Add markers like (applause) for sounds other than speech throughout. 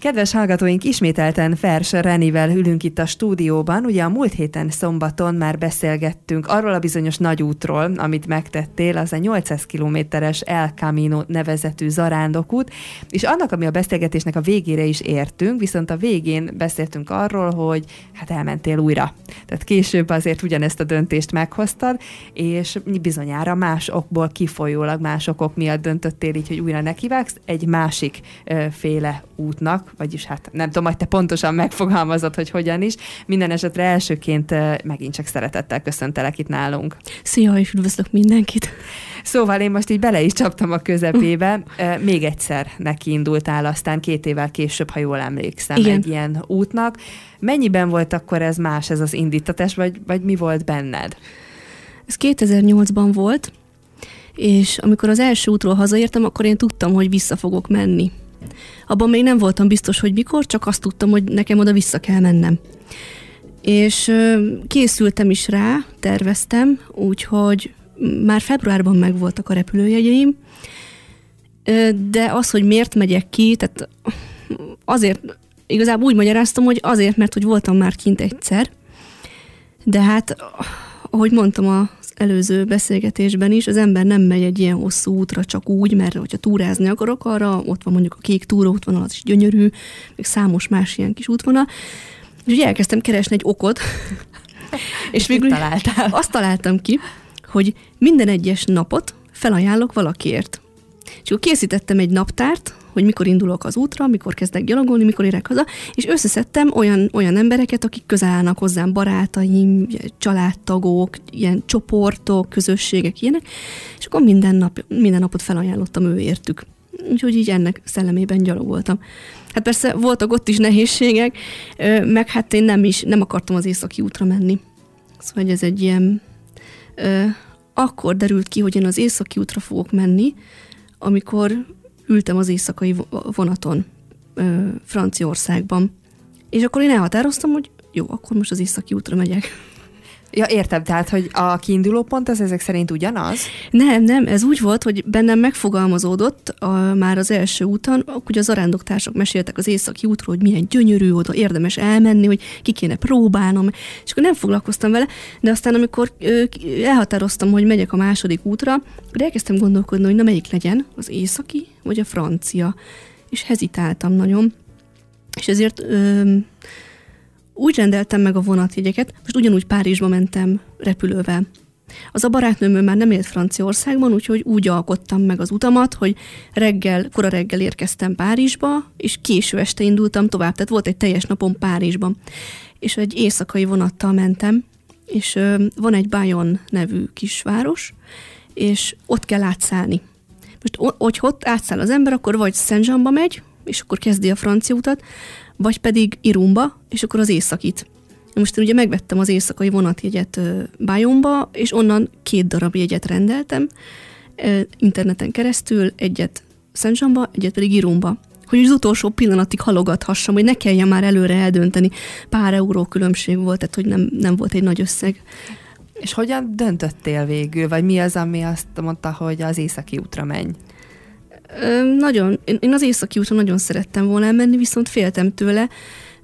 Kedves hallgatóink, ismételten Fers Renivel ülünk itt a stúdióban. Ugye a múlt héten szombaton már beszélgettünk arról a bizonyos nagyútról, amit megtettél, az a 800 kilométeres El Camino nevezetű zarándokút, és annak, ami a beszélgetésnek a végére is értünk, viszont a végén beszéltünk arról, hogy hát elmentél újra. Tehát később azért ugyanezt a döntést meghoztad, és bizonyára más okból kifolyólag, más okok miatt döntöttél így, hogy újra nekivágsz egy másik féle útnak, vagyis hát nem tudom, hogy te pontosan megfogalmazod, hogy hogyan is. Minden esetre elsőként megint csak szeretettel köszöntelek itt nálunk. Szia, és üdvözlök mindenkit! Szóval én most így bele is csaptam a közepébe. (laughs) Még egyszer neki indultál, aztán két évvel később, ha jól emlékszem, Igen. egy ilyen útnak. Mennyiben volt akkor ez más, ez az indítatás, vagy, vagy mi volt benned? Ez 2008-ban volt, és amikor az első útról hazaértem, akkor én tudtam, hogy vissza fogok menni. Abban még nem voltam biztos, hogy mikor, csak azt tudtam, hogy nekem oda vissza kell mennem. És készültem is rá, terveztem, úgyhogy már februárban megvoltak a repülőjegyeim, de az, hogy miért megyek ki, tehát azért, igazából úgy magyaráztam, hogy azért, mert hogy voltam már kint egyszer, de hát, ahogy mondtam a előző beszélgetésben is, az ember nem megy egy ilyen hosszú útra csak úgy, mert hogyha túrázni akarok arra, ott van mondjuk a kék túróútvonal, az is gyönyörű, még számos más ilyen kis útvonal. És ugye elkezdtem keresni egy okot, (laughs) és végül találtál? azt találtam ki, hogy minden egyes napot felajánlok valakiért. És akkor készítettem egy naptárt, hogy mikor indulok az útra, mikor kezdek gyalogolni, mikor érek haza, és összeszedtem olyan, olyan embereket, akik közel állnak hozzám, barátaim, családtagok, ilyen csoportok, közösségek, ilyenek, és akkor minden, nap, minden napot felajánlottam ő értük. Úgyhogy így ennek szellemében gyalogoltam. Hát persze voltak ott is nehézségek, meg hát én nem is, nem akartam az északi útra menni. Szóval ez egy ilyen... Akkor derült ki, hogy én az északi útra fogok menni, amikor ültem az éjszakai vonaton Franciaországban. És akkor én elhatároztam, hogy jó, akkor most az északi útra megyek. Ja, értem, tehát, hogy a kiinduló pont az ezek szerint ugyanaz? Nem, nem, ez úgy volt, hogy bennem megfogalmazódott a, már az első úton, hogy az arándoktársak meséltek az északi útról, hogy milyen gyönyörű oda, érdemes elmenni, hogy ki kéne próbálnom, és akkor nem foglalkoztam vele, de aztán amikor ö, elhatároztam, hogy megyek a második útra, akkor elkezdtem gondolkodni, hogy na melyik legyen, az északi vagy a francia, és hezitáltam nagyon, és ezért ö, úgy rendeltem meg a vonatjegyeket, most ugyanúgy Párizsba mentem repülővel. Az a barátnőm már nem élt Franciaországban, úgyhogy úgy alkottam meg az utamat, hogy reggel, kora reggel érkeztem Párizsba, és késő este indultam tovább, tehát volt egy teljes napom Párizsban. És egy éjszakai vonattal mentem, és ö, van egy Bayon nevű kisváros, és ott kell átszállni. Most, hogy ott átszáll az ember, akkor vagy Saint-Jeanba megy, és akkor kezdi a francia utat, vagy pedig Irumba, és akkor az északit. Most én ugye megvettem az éjszakai vonatjegyet Bayonba, és onnan két darab jegyet rendeltem interneten keresztül, egyet Szentzsamba, egyet pedig Irumba hogy az utolsó pillanatig halogathassam, hogy ne kelljen már előre eldönteni. Pár euró különbség volt, tehát hogy nem, nem volt egy nagy összeg. És hogyan döntöttél végül, vagy mi az, ami azt mondta, hogy az északi útra menj? Ö, nagyon, én az északi útra nagyon szerettem volna elmenni, viszont féltem tőle,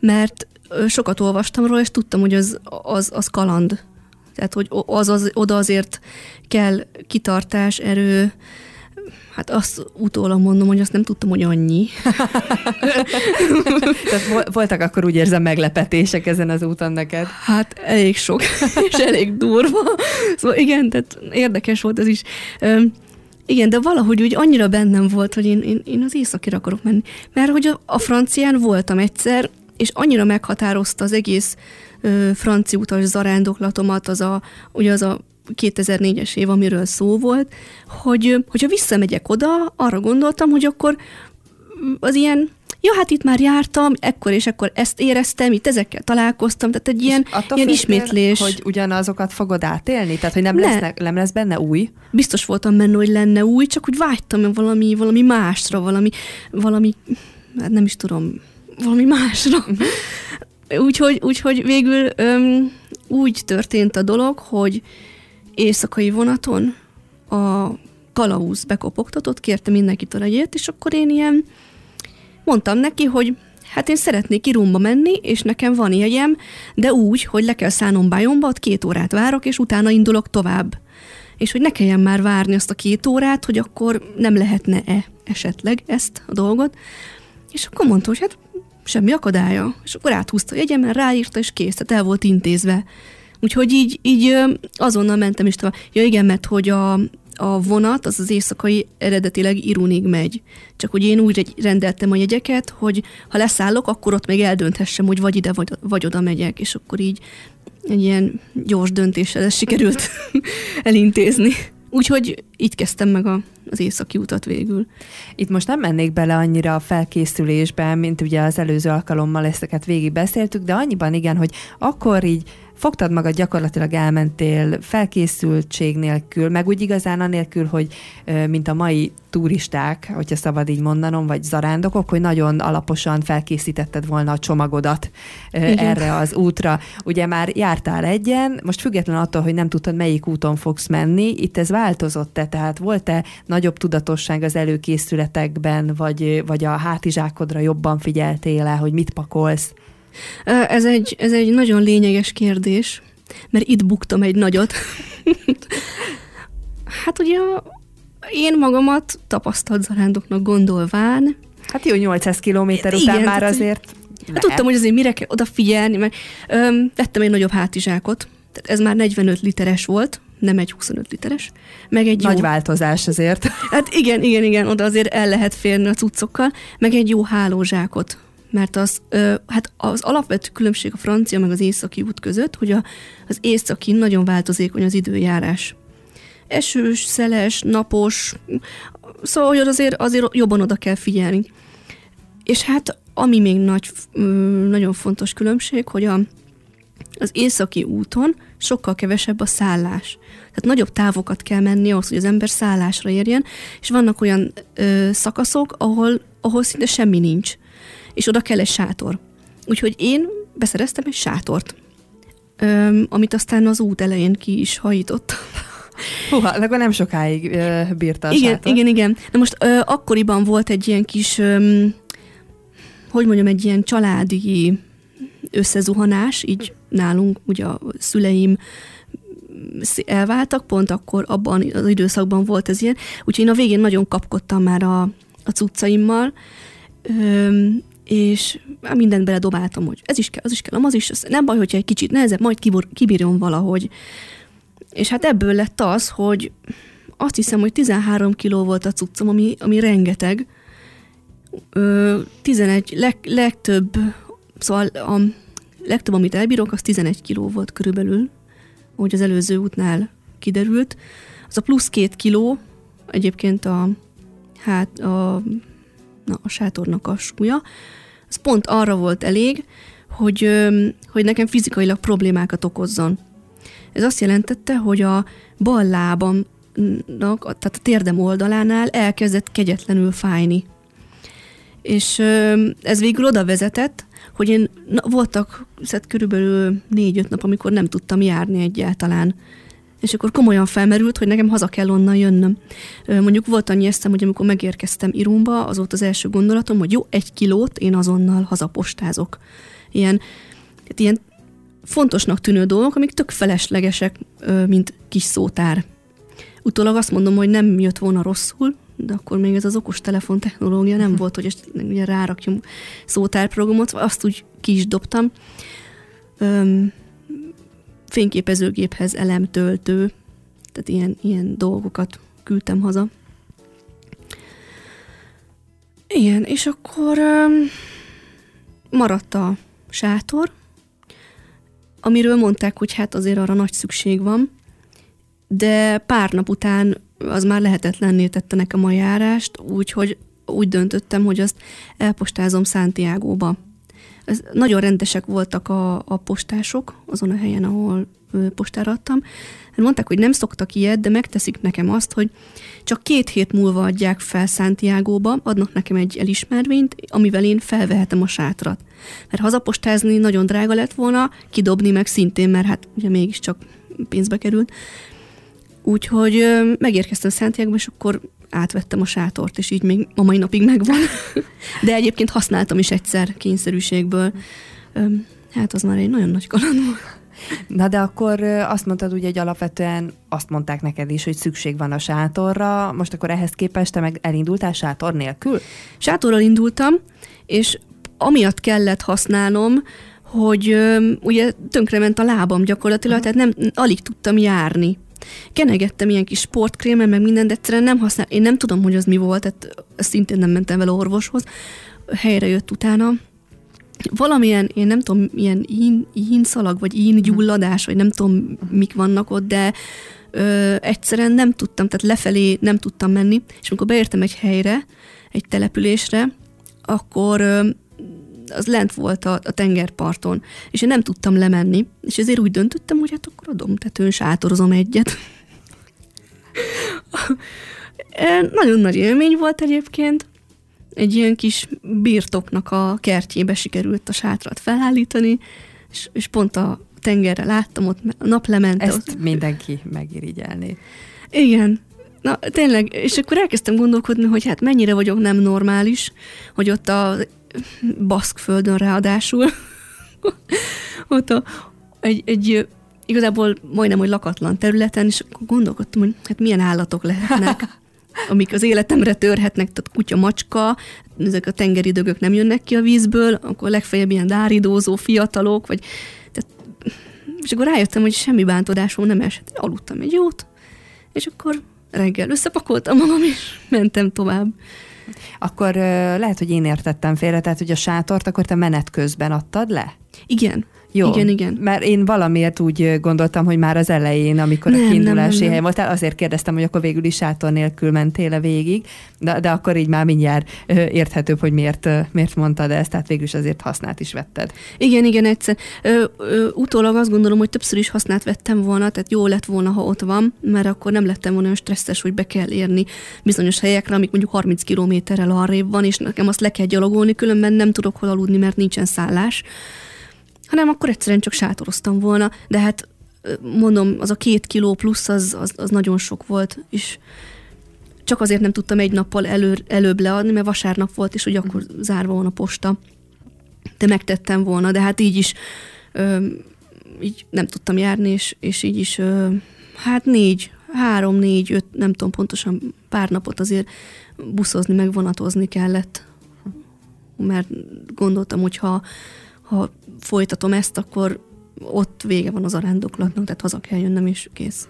mert sokat olvastam róla, és tudtam, hogy az, az, az kaland. Tehát, hogy az, az, oda azért kell kitartás, erő, Hát azt utólag mondom, hogy azt nem tudtam, hogy annyi. (laughs) Tehát voltak akkor úgy érzem meglepetések ezen az úton neked? Hát elég sok, (laughs) és elég durva. Szóval igen, tehát érdekes volt ez is. Igen, de valahogy úgy annyira bennem volt, hogy én, én, én az északira akarok menni. Mert hogy a, a francián voltam egyszer, és annyira meghatározta az egész ö, francia utas zarándoklatomat, az a, ugye az a 2004-es év, amiről szó volt, hogy hogyha visszamegyek oda, arra gondoltam, hogy akkor az ilyen ja, hát itt már jártam, ekkor és ekkor ezt éreztem, itt ezekkel találkoztam, tehát egy ilyen, ilyen ismétlés. hogy ugyanazokat fogod átélni? Tehát, hogy nem, ne. lesz, nem lesz benne új? Biztos voltam benne, hogy lenne új, csak úgy vágytam valami, valami másra, valami, valami, hát nem is tudom, valami másra. Uh-huh. úgyhogy, úgyhogy végül öm, úgy történt a dolog, hogy éjszakai vonaton a kalauz bekopogtatott, kérte mindenkitől egyet, és akkor én ilyen mondtam neki, hogy hát én szeretnék Irumba menni, és nekem van jegyem, de úgy, hogy le kell szállnom Bajomba, ott két órát várok, és utána indulok tovább. És hogy ne kelljen már várni azt a két órát, hogy akkor nem lehetne-e esetleg ezt a dolgot. És akkor mondta, hogy hát semmi akadálya. És akkor áthúzta a jegyemen, ráírta, és kész, tehát el volt intézve. Úgyhogy így, így azonnal mentem is tovább. Ja igen, mert hogy a, a vonat, az az éjszakai eredetileg Irunig megy. Csak hogy én úgy rendeltem a jegyeket, hogy ha leszállok, akkor ott még eldönthessem, hogy vagy ide, vagy, vagy oda megyek, és akkor így egy ilyen gyors döntéssel ezt sikerült (laughs) elintézni. Úgyhogy így kezdtem meg a, az északi utat végül. Itt most nem mennék bele annyira a felkészülésbe, mint ugye az előző alkalommal ezeket végig beszéltük, de annyiban igen, hogy akkor így fogtad magad, gyakorlatilag elmentél felkészültség nélkül, meg úgy igazán anélkül, hogy mint a mai turisták, hogyha szabad így mondanom, vagy zarándokok, hogy nagyon alaposan felkészítetted volna a csomagodat Igen. erre az útra. Ugye már jártál egyen, most független attól, hogy nem tudtad, melyik úton fogsz menni, itt ez változott-e? Tehát volt-e nagyobb tudatosság az előkészületekben, vagy, vagy a hátizsákodra jobban figyeltél el, hogy mit pakolsz? Ez egy, ez egy nagyon lényeges kérdés, mert itt buktam egy nagyot. (laughs) hát ugye én magamat tapasztalt zarándoknak gondolván. Hát jó, 800 kilométer után igen, már azért Hát tudtam, hogy azért mire kell odafigyelni, mert öm, vettem egy nagyobb hátizsákot, tehát ez már 45 literes volt, nem egy 25 literes. Meg egy Nagy jó... változás azért. Hát igen, igen, igen, oda azért el lehet férni a cuccokkal, meg egy jó hálózsákot mert az, ö, hát az alapvető különbség a francia meg az északi út között, hogy a, az északi nagyon változékony az időjárás. Esős, szeles, napos, szóval hogy azért, azért jobban oda kell figyelni. És hát ami még nagy, nagyon fontos különbség, hogy a, az északi úton sokkal kevesebb a szállás. Tehát nagyobb távokat kell menni ahhoz, hogy az ember szállásra érjen, és vannak olyan ö, szakaszok, ahol, ahol szinte semmi nincs és oda kell egy sátor. Úgyhogy én beszereztem egy sátort, öm, amit aztán az út elején ki is hajítottam. (laughs) Húha, akkor nem sokáig ö, bírta a igen, sátor. Igen, igen. Na most ö, akkoriban volt egy ilyen kis, ö, hogy mondjam, egy ilyen családi összezuhanás, így nálunk ugye a szüleim elváltak, pont akkor abban az időszakban volt ez ilyen, úgyhogy én a végén nagyon kapkodtam már a, a cuccaimmal, és mindent beledobáltam, hogy ez is kell, az is kell, az is, az nem baj, hogyha egy kicsit nehezebb, majd kibor, kibírjon valahogy. És hát ebből lett az, hogy azt hiszem, hogy 13 kiló volt a cuccom, ami, ami rengeteg. Ö, 11, leg, legtöbb, szóval a legtöbb, amit elbírok, az 11 kiló volt körülbelül, ahogy az előző útnál kiderült. Az a plusz két kiló, egyébként a, hát a na, a sátornak a súlya, az pont arra volt elég, hogy, hogy nekem fizikailag problémákat okozzon. Ez azt jelentette, hogy a bal lábamnak, tehát a térdem oldalánál elkezdett kegyetlenül fájni. És ez végül oda vezetett, hogy én na, voltak szóval körülbelül négy-öt nap, amikor nem tudtam járni egyáltalán és akkor komolyan felmerült, hogy nekem haza kell onnan jönnöm. Mondjuk volt annyi eszem, hogy amikor megérkeztem Irumba, az volt az első gondolatom, hogy jó, egy kilót én azonnal hazapostázok. Ilyen, hát ilyen fontosnak tűnő dolgok, amik tök feleslegesek, mint kis szótár. Utólag azt mondom, hogy nem jött volna rosszul, de akkor még ez az okos telefon technológia nem (laughs) volt, hogy ugye rárakjunk szótárprogramot, azt úgy ki is dobtam fényképezőgéphez elemtöltő, tehát ilyen, ilyen dolgokat küldtem haza. Igen, és akkor maradt a sátor, amiről mondták, hogy hát azért arra nagy szükség van, de pár nap után az már lehetetlenné tette nekem a járást, úgyhogy úgy döntöttem, hogy azt elpostázom Santiago-ba. Ez, nagyon rendesek voltak a, a postások azon a helyen, ahol postára adtam. Hát mondták, hogy nem szoktak ilyet, de megteszik nekem azt, hogy csak két hét múlva adják fel Santiago-ba, adnak nekem egy elismervényt, amivel én felvehetem a sátrat. Mert hazapostázni nagyon drága lett volna, kidobni meg szintén, mert hát ugye mégiscsak pénzbe került. Úgyhogy ö, megérkeztem Santiago, és akkor átvettem a sátort, és így még a mai napig megvan. (laughs) De egyébként használtam is egyszer kényszerűségből. Hát az már egy nagyon nagy kaland volt. Na de akkor azt mondtad ugye, hogy alapvetően azt mondták neked is, hogy szükség van a sátorra, most akkor ehhez képest te meg elindultál sátor nélkül? Sátorral indultam, és amiatt kellett használnom, hogy ö, ugye tönkrement a lábam gyakorlatilag, uh-huh. tehát nem, alig tudtam járni. Kenegettem ilyen kis sportkrémen, meg mindent, de egyszerűen nem használ. Én nem tudom, hogy az mi volt, tehát szintén nem mentem vele orvoshoz. Helyre jött utána, valamilyen, én nem tudom, ilyen ín, ín szalag, vagy ín gyulladás, vagy nem tudom, mik vannak ott, de ö, egyszerűen nem tudtam, tehát lefelé nem tudtam menni, és amikor beértem egy helyre, egy településre, akkor ö, az lent volt a, a tengerparton, és én nem tudtam lemenni, és ezért úgy döntöttem, hogy hát akkor a domtetőn sátorozom egyet. (laughs) Nagyon nagy élmény volt egyébként, egy ilyen kis birtoknak a kertjébe sikerült a sátrat felállítani, és, és pont a tengerre láttam, ott a nap lement. Ezt ott. mindenki megirigyelné. Igen. Na, tényleg, és akkor elkezdtem gondolkodni, hogy hát mennyire vagyok nem normális, hogy ott a baszkföldön ráadásul, ott a, egy, egy igazából majdnem, hogy lakatlan területen, és akkor gondolkodtam, hogy hát milyen állatok lehetnek. amik az életemre törhetnek, tehát kutya, macska, ezek a tengeri dögök nem jönnek ki a vízből, akkor legfeljebb ilyen dáridózó fiatalok, vagy tehát, és akkor rájöttem, hogy semmi bántodásom nem esett. Aludtam egy jót, és akkor reggel összepakoltam magam, és mentem tovább. Akkor lehet, hogy én értettem félre, tehát hogy a sátort akkor te menet közben adtad le? Igen. Jó, igen, igen. Mert én valamiért úgy gondoltam, hogy már az elején, amikor nem, a kiindulási hely voltál, azért kérdeztem, hogy akkor végül is sátor nélkül mentél -e végig, de, de akkor így már mindjárt érthetőbb, hogy miért, miért mondtad ezt, tehát végül is azért használt is vetted. Igen, igen, egyszer. Ö, ö, utólag azt gondolom, hogy többször is használt vettem volna, tehát jó lett volna, ha ott van, mert akkor nem lettem volna olyan stresszes, hogy be kell érni bizonyos helyekre, amik mondjuk 30 kilométerrel arrébb van, és nekem azt le kell gyalogolni, különben nem tudok hol aludni, mert nincsen szállás hanem akkor egyszerűen csak sátoroztam volna, de hát mondom, az a két kiló plusz az, az, az nagyon sok volt, és csak azért nem tudtam egy nappal elő, előbb leadni, mert vasárnap volt, és hogy akkor zárva van a posta. De megtettem volna, de hát így is ö, így nem tudtam járni, és, és így is ö, hát négy, három, négy, öt, nem tudom pontosan pár napot azért buszozni, meg vonatozni kellett. Mert gondoltam, hogy ha ha folytatom ezt, akkor ott vége van az arándoklatnak, tehát haza kell jönnöm, és kész.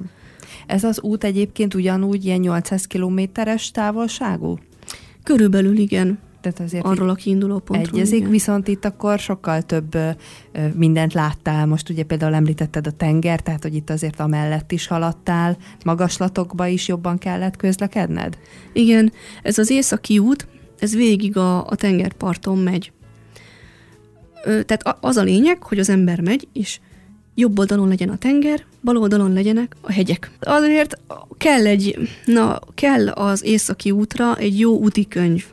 Ez az út egyébként ugyanúgy ilyen 800 kilométeres távolságú? Körülbelül igen. Tehát azért arról a kiinduló pontról. Egyezik, igen. viszont itt akkor sokkal több ö, mindent láttál. Most ugye például említetted a tenger, tehát hogy itt azért amellett is haladtál, magaslatokba is jobban kellett közlekedned? Igen, ez az északi út, ez végig a, a tengerparton megy tehát az a lényeg, hogy az ember megy, és jobb oldalon legyen a tenger, bal oldalon legyenek a hegyek. Azért kell egy, na, kell az északi útra egy jó úti könyv.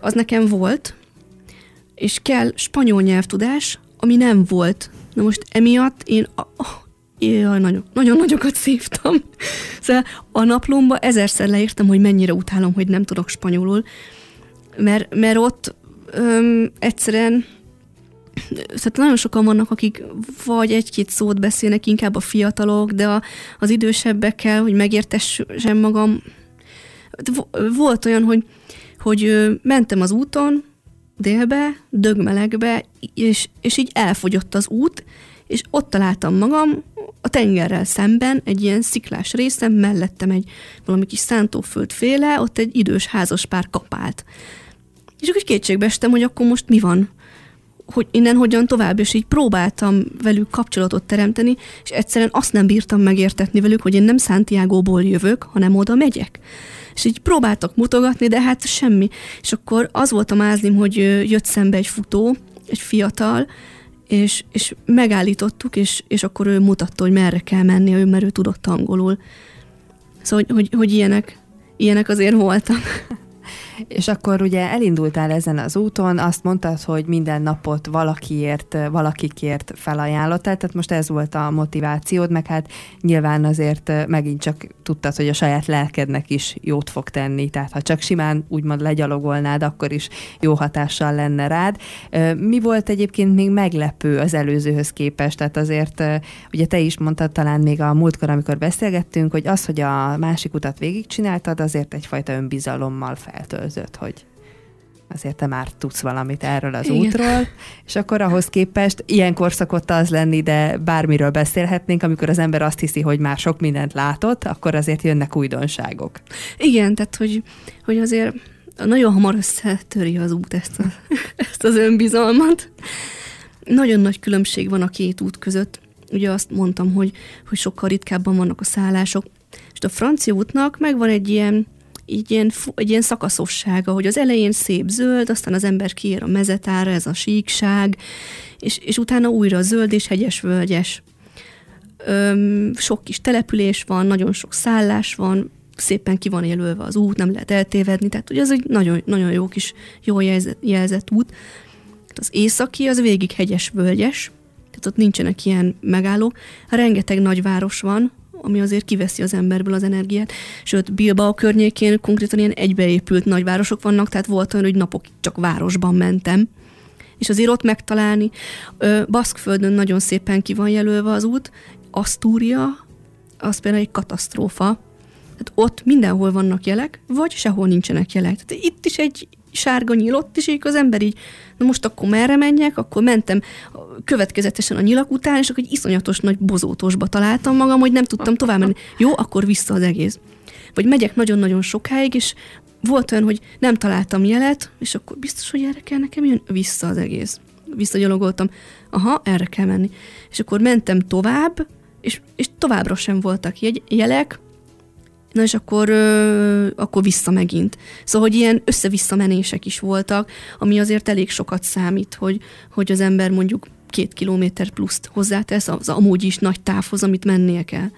Az nekem volt, és kell spanyol nyelvtudás, ami nem volt. Na most emiatt én oh, jaj, nagyon, nagyon nagyokat szívtam. (laughs) Szóval a naplomba ezerszer leírtam, hogy mennyire utálom, hogy nem tudok spanyolul, mert, mert ott öm, egyszerűen tehát nagyon sokan vannak, akik vagy egy-két szót beszélnek, inkább a fiatalok, de a, az idősebbekkel, hogy megértessem magam. Volt olyan, hogy, hogy mentem az úton, délbe, dögmelegbe, és, és így elfogyott az út, és ott találtam magam a tengerrel szemben, egy ilyen sziklás részem, mellettem egy valami kis szántóföld féle, ott egy idős házas pár kapált. És akkor kétségbe estem, hogy akkor most mi van hogy innen hogyan tovább, és így próbáltam velük kapcsolatot teremteni, és egyszerűen azt nem bírtam megértetni velük, hogy én nem Santiago-ból jövök, hanem oda megyek. És így próbáltak mutogatni, de hát semmi. És akkor az volt a mázlim, hogy jött szembe egy futó, egy fiatal, és, és megállítottuk, és, és akkor ő mutatta, hogy merre kell menni, ő, mert ő tudott angolul. Szóval, hogy, hogy, hogy ilyenek, ilyenek azért voltak. (laughs) És akkor ugye elindultál ezen az úton, azt mondtad, hogy minden napot valakiért, valakikért felajánlottál, tehát most ez volt a motivációd, meg hát nyilván azért megint csak tudtad, hogy a saját lelkednek is jót fog tenni, tehát ha csak simán úgymond legyalogolnád, akkor is jó hatással lenne rád. Mi volt egyébként még meglepő az előzőhöz képest? Tehát azért ugye te is mondtad talán még a múltkor, amikor beszélgettünk, hogy az, hogy a másik utat végigcsináltad, azért egyfajta önbizalommal feltölzött, hogy azért te már tudsz valamit erről az Igen. útról, és akkor ahhoz képest ilyenkor szokott az lenni, de bármiről beszélhetnénk, amikor az ember azt hiszi, hogy már sok mindent látott, akkor azért jönnek újdonságok. Igen, tehát hogy, hogy azért nagyon hamar összetöri az út ezt, a, (laughs) ezt az önbizalmat. Nagyon nagy különbség van a két út között. Ugye azt mondtam, hogy, hogy sokkal ritkábban vannak a szállások, és a francia útnak megvan egy ilyen, így ilyen, egy ilyen szakaszossága, hogy az elején szép zöld, aztán az ember kiér a mezetára, ez a síkság, és, és utána újra zöld és hegyes völgyes. Öm, sok kis település van, nagyon sok szállás van, szépen ki van jelölve az út, nem lehet eltévedni, tehát ugye az egy nagyon, nagyon jó kis, jól jelzett, jelzett út. Az északi az végig hegyes völgyes, tehát ott nincsenek ilyen megálló. Rengeteg nagyváros van, ami azért kiveszi az emberből az energiát. Sőt, Bilbao környékén konkrétan ilyen egybeépült nagyvárosok vannak, tehát volt olyan, hogy napok csak városban mentem, és azért ott megtalálni. Baszkföldön nagyon szépen ki van jelölve az út, Asztúria, az például egy katasztrófa, tehát ott mindenhol vannak jelek, vagy sehol nincsenek jelek. Tehát itt is egy sárga nyíl, ott is így az ember így, na most akkor merre menjek, akkor mentem következetesen a nyilak után, és akkor egy iszonyatos nagy bozótosba találtam magam, hogy nem tudtam tovább menni. Jó, akkor vissza az egész. Vagy megyek nagyon-nagyon sokáig, és volt olyan, hogy nem találtam jelet, és akkor biztos, hogy erre kell nekem jön, vissza az egész. Visszagyalogoltam, aha, erre kell menni. És akkor mentem tovább, és, és továbbra sem voltak jegy, jelek, Na és akkor, ö, akkor vissza megint. Szóval, hogy ilyen össze-vissza menések is voltak, ami azért elég sokat számít, hogy, hogy az ember mondjuk két kilométer pluszt hozzátesz az amúgy is nagy távhoz, amit mennie kell.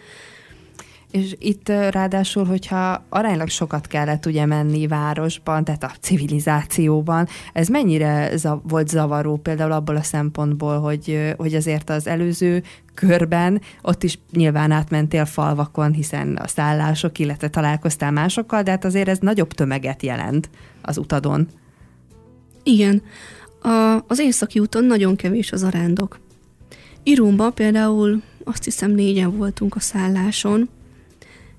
És itt ráadásul, hogyha aránylag sokat kellett ugye menni városban, tehát a civilizációban, ez mennyire za- volt zavaró például abból a szempontból, hogy, hogy azért az előző körben ott is nyilván átmentél falvakon, hiszen a szállások, illetve találkoztál másokkal, de hát azért ez nagyobb tömeget jelent az utadon. Igen. A, az északi úton nagyon kevés az arándok. Irumba például azt hiszem négyen voltunk a szálláson,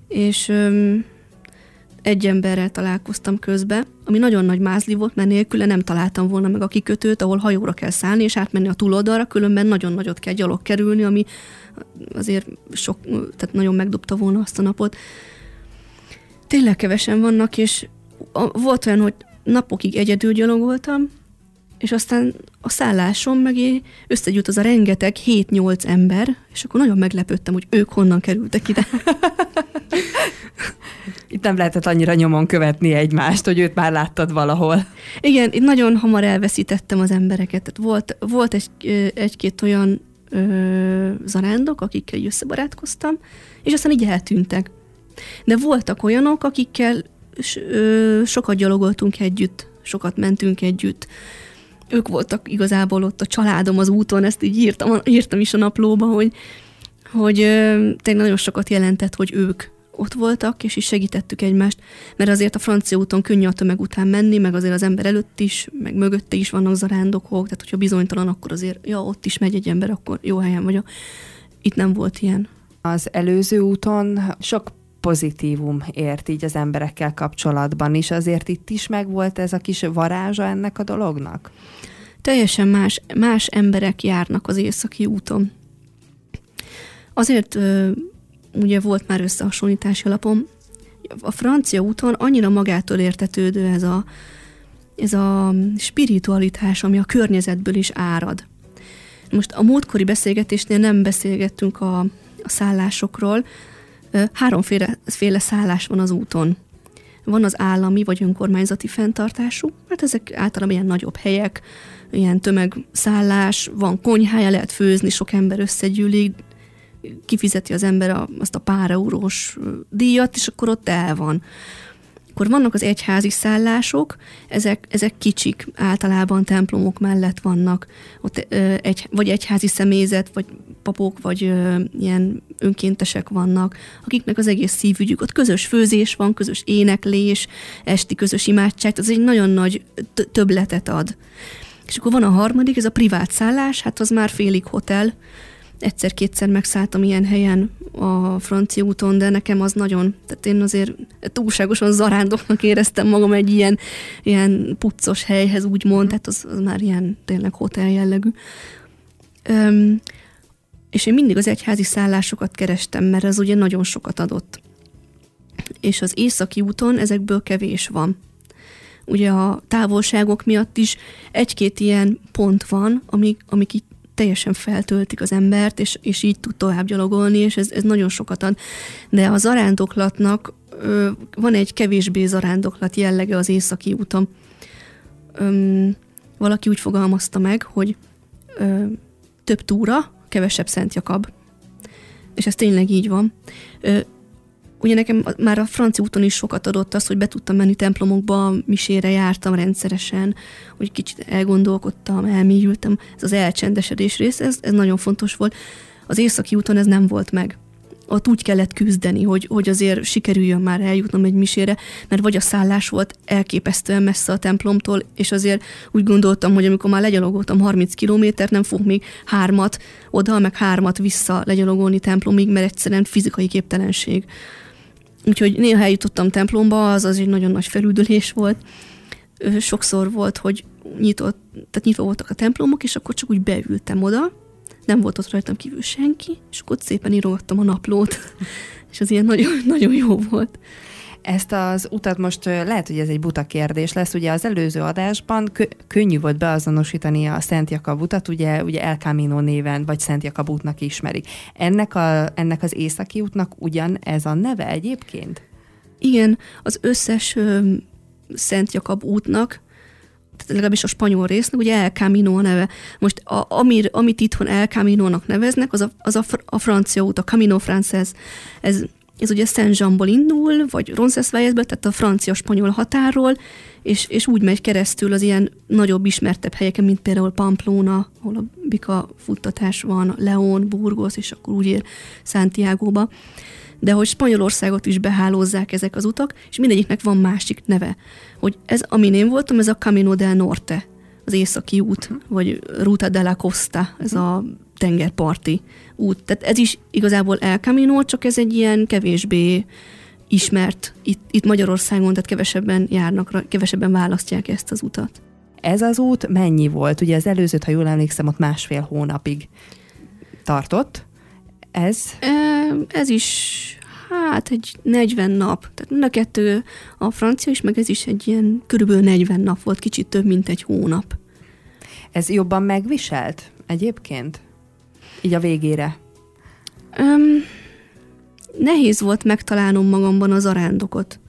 és öm, egy emberrel találkoztam közbe, ami nagyon nagy mázli volt, mert nélküle nem találtam volna meg a kikötőt, ahol hajóra kell szállni és átmenni a túloldalra, különben nagyon nagyot kell gyalog kerülni, ami azért sok, tehát nagyon megdobta volna azt a napot. Tényleg kevesen vannak, és volt olyan, hogy napokig egyedül gyalogoltam, és aztán a szálláson meg összegyűjt az a rengeteg 7-8 ember, és akkor nagyon meglepődtem, hogy ők honnan kerültek ide. Itt nem lehetett annyira nyomon követni egymást, hogy őt már láttad valahol. Igen, itt nagyon hamar elveszítettem az embereket. Tehát volt, volt egy, egy-két olyan ö, zarándok, akikkel összebarátkoztam, és aztán így eltűntek. De voltak olyanok, akikkel ö, sokat gyalogoltunk együtt, sokat mentünk együtt, ők voltak igazából ott a családom az úton, ezt így írtam, írtam is a naplóba, hogy, hogy tényleg nagyon sokat jelentett, hogy ők ott voltak, és is segítettük egymást, mert azért a francia úton könnyű a tömeg után menni, meg azért az ember előtt is, meg mögötte is vannak zarándokok, tehát hogyha bizonytalan, akkor azért, ja, ott is megy egy ember, akkor jó helyen vagy. Itt nem volt ilyen. Az előző úton sok pozitívum ért így az emberekkel kapcsolatban is. Azért itt is megvolt ez a kis varázsa ennek a dolognak? Teljesen más, más emberek járnak az északi úton. Azért ugye volt már összehasonlítási alapom, a francia úton annyira magától értetődő ez a, ez a spiritualitás, ami a környezetből is árad. Most a múltkori beszélgetésnél nem beszélgettünk a, a szállásokról, Háromféle féle szállás van az úton. Van az állami vagy önkormányzati fenntartású, hát ezek általában ilyen nagyobb helyek, ilyen tömegszállás, van konyhája, lehet főzni, sok ember összegyűlik, kifizeti az ember a, azt a pár eurós díjat, és akkor ott el van. Akkor vannak az egyházi szállások, ezek, ezek kicsik, általában templomok mellett vannak, ott ö, egy, vagy egyházi személyzet, vagy papok, vagy ö, ilyen önkéntesek vannak, akiknek az egész szívügyük, ott közös főzés van, közös éneklés, esti közös imádság, ez egy nagyon nagy többletet ad. És akkor van a harmadik, ez a privát szállás, hát az már félig hotel, egyszer-kétszer megszálltam ilyen helyen a francia úton, de nekem az nagyon, tehát én azért túlságosan zarándoknak éreztem magam egy ilyen, ilyen puccos helyhez, úgymond, tehát az, az már ilyen tényleg hotel jellegű. Öm, és én mindig az egyházi szállásokat kerestem, mert ez ugye nagyon sokat adott. És az északi úton ezekből kevés van. Ugye a távolságok miatt is egy-két ilyen pont van, amik, amik így teljesen feltöltik az embert, és, és így tud tovább gyalogolni, és ez, ez nagyon sokat ad. De a zarándoklatnak ö, van egy kevésbé zarándoklat jellege az északi úton. Öm, valaki úgy fogalmazta meg, hogy ö, több túra, kevesebb Szent Jakab. És ez tényleg így van. Ö, Ugye nekem már a francia úton is sokat adott az, hogy be tudtam menni templomokba, misére jártam rendszeresen, hogy kicsit elgondolkodtam, elmélyültem. Ez az elcsendesedés rész, ez, ez nagyon fontos volt. Az északi úton ez nem volt meg ott úgy kellett küzdeni, hogy, hogy azért sikerüljön már eljutnom egy misére, mert vagy a szállás volt elképesztően messze a templomtól, és azért úgy gondoltam, hogy amikor már legyalogoltam 30 kilométert, nem fog még hármat oda, meg hármat vissza legyalogolni templomig, mert egyszerűen fizikai képtelenség. Úgyhogy néha eljutottam templomba, az az egy nagyon nagy felüldülés volt. Sokszor volt, hogy nyitott, tehát nyitva voltak a templomok, és akkor csak úgy beültem oda, nem volt ott rajtam kívül senki, és akkor szépen írogattam a naplót, (laughs) és az ilyen nagyon, nagyon jó volt. Ezt az utat most lehet, hogy ez egy buta kérdés lesz. Ugye az előző adásban kö- könnyű volt beazonosítani a Szent Jakab utat, ugye, ugye El Camino néven, vagy Szent Jakab útnak ismerik. Ennek, a, ennek az északi útnak ugyan ez a neve egyébként? Igen, az összes ö, Szent Jakab útnak tehát legalábbis a spanyol résznek, ugye El Camino a neve. Most a, amir, amit itthon El Camino-nak neveznek, az a, az a, a francia út, a Camino Frances. Ez ez ugye Saint Jeanból indul, vagy Roncesvalles-ből, tehát a francia-spanyol határról, és, és úgy megy keresztül az ilyen nagyobb, ismertebb helyeken, mint például Pamplona, ahol a bika futtatás van, León, Burgos, és akkor úgy ér Santiago-ba. De hogy Spanyolországot is behálózzák ezek az utak, és mindegyiknek van másik neve. Hogy ez, amin én voltam, ez a Camino del Norte, az északi út, vagy Ruta de la Costa, ez a tengerparti út. Tehát ez is igazából El Camino, csak ez egy ilyen kevésbé ismert itt, itt Magyarországon, tehát kevesebben járnak, kevesebben választják ezt az utat. Ez az út mennyi volt? Ugye az előzőt, ha jól emlékszem, ott másfél hónapig tartott. Ez? Ez is hát egy 40 nap. Tehát mind a kettő, a francia is, meg ez is egy ilyen körülbelül 40 nap volt, kicsit több, mint egy hónap. Ez jobban megviselt egyébként? Így a végére? Um, nehéz volt megtalálnom magamban az arándokot.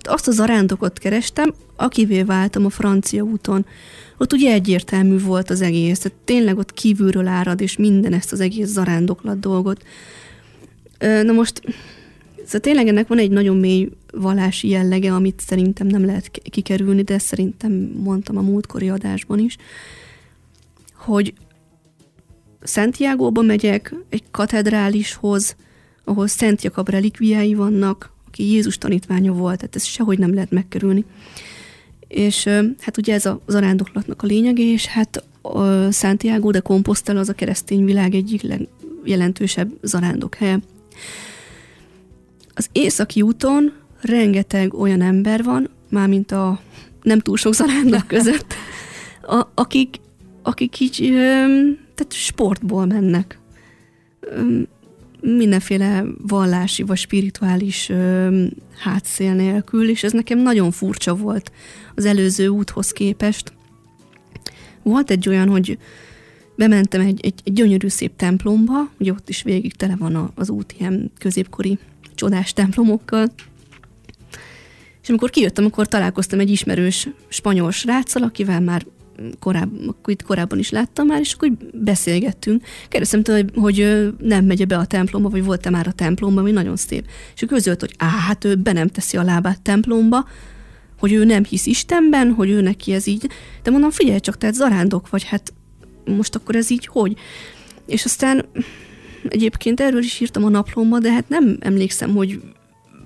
Azt az arándokot kerestem, akivé váltam a francia úton. Ott ugye egyértelmű volt az egész, tehát tényleg ott kívülről árad, és minden ezt az egész zarándoklat dolgot. Na most, szóval tényleg ennek van egy nagyon mély vallási jellege, amit szerintem nem lehet kikerülni, de szerintem mondtam a múltkori adásban is, hogy Santiago-ba megyek, egy katedrálishoz, ahol Szent Jakab relikviái vannak, aki Jézus tanítványa volt, tehát ezt sehogy nem lehet megkerülni. És hát ugye ez a zarándoklatnak a lényege, és hát a Santiago de Compostela az a keresztény világ egyik legjelentősebb zarándokhelye. Az északi úton rengeteg olyan ember van, mármint a nem túl sok zarándok (laughs) között, a, akik, akik így tehát sportból mennek. Mindenféle vallási vagy spirituális hátszél nélkül, és ez nekem nagyon furcsa volt az előző úthoz képest. Volt egy olyan, hogy bementem egy, egy, egy gyönyörű szép templomba, ugye ott is végig tele van az út ilyen középkori csodás templomokkal, és amikor kijöttem, akkor találkoztam egy ismerős spanyol sráccal, akivel már korábban, itt korábban is láttam már, és akkor beszélgettünk. Kérdeztem tőle, hogy, hogy nem megy be a templomba, vagy volt-e már a templomba, ami nagyon szép. És ő közölt, hogy á, hát ő be nem teszi a lábát templomba, hogy ő nem hisz Istenben, hogy ő neki ez így. De mondom, figyelj csak, tehát zarándok vagy, hát most akkor ez így hogy? És aztán egyébként erről is írtam a naplomba, de hát nem emlékszem, hogy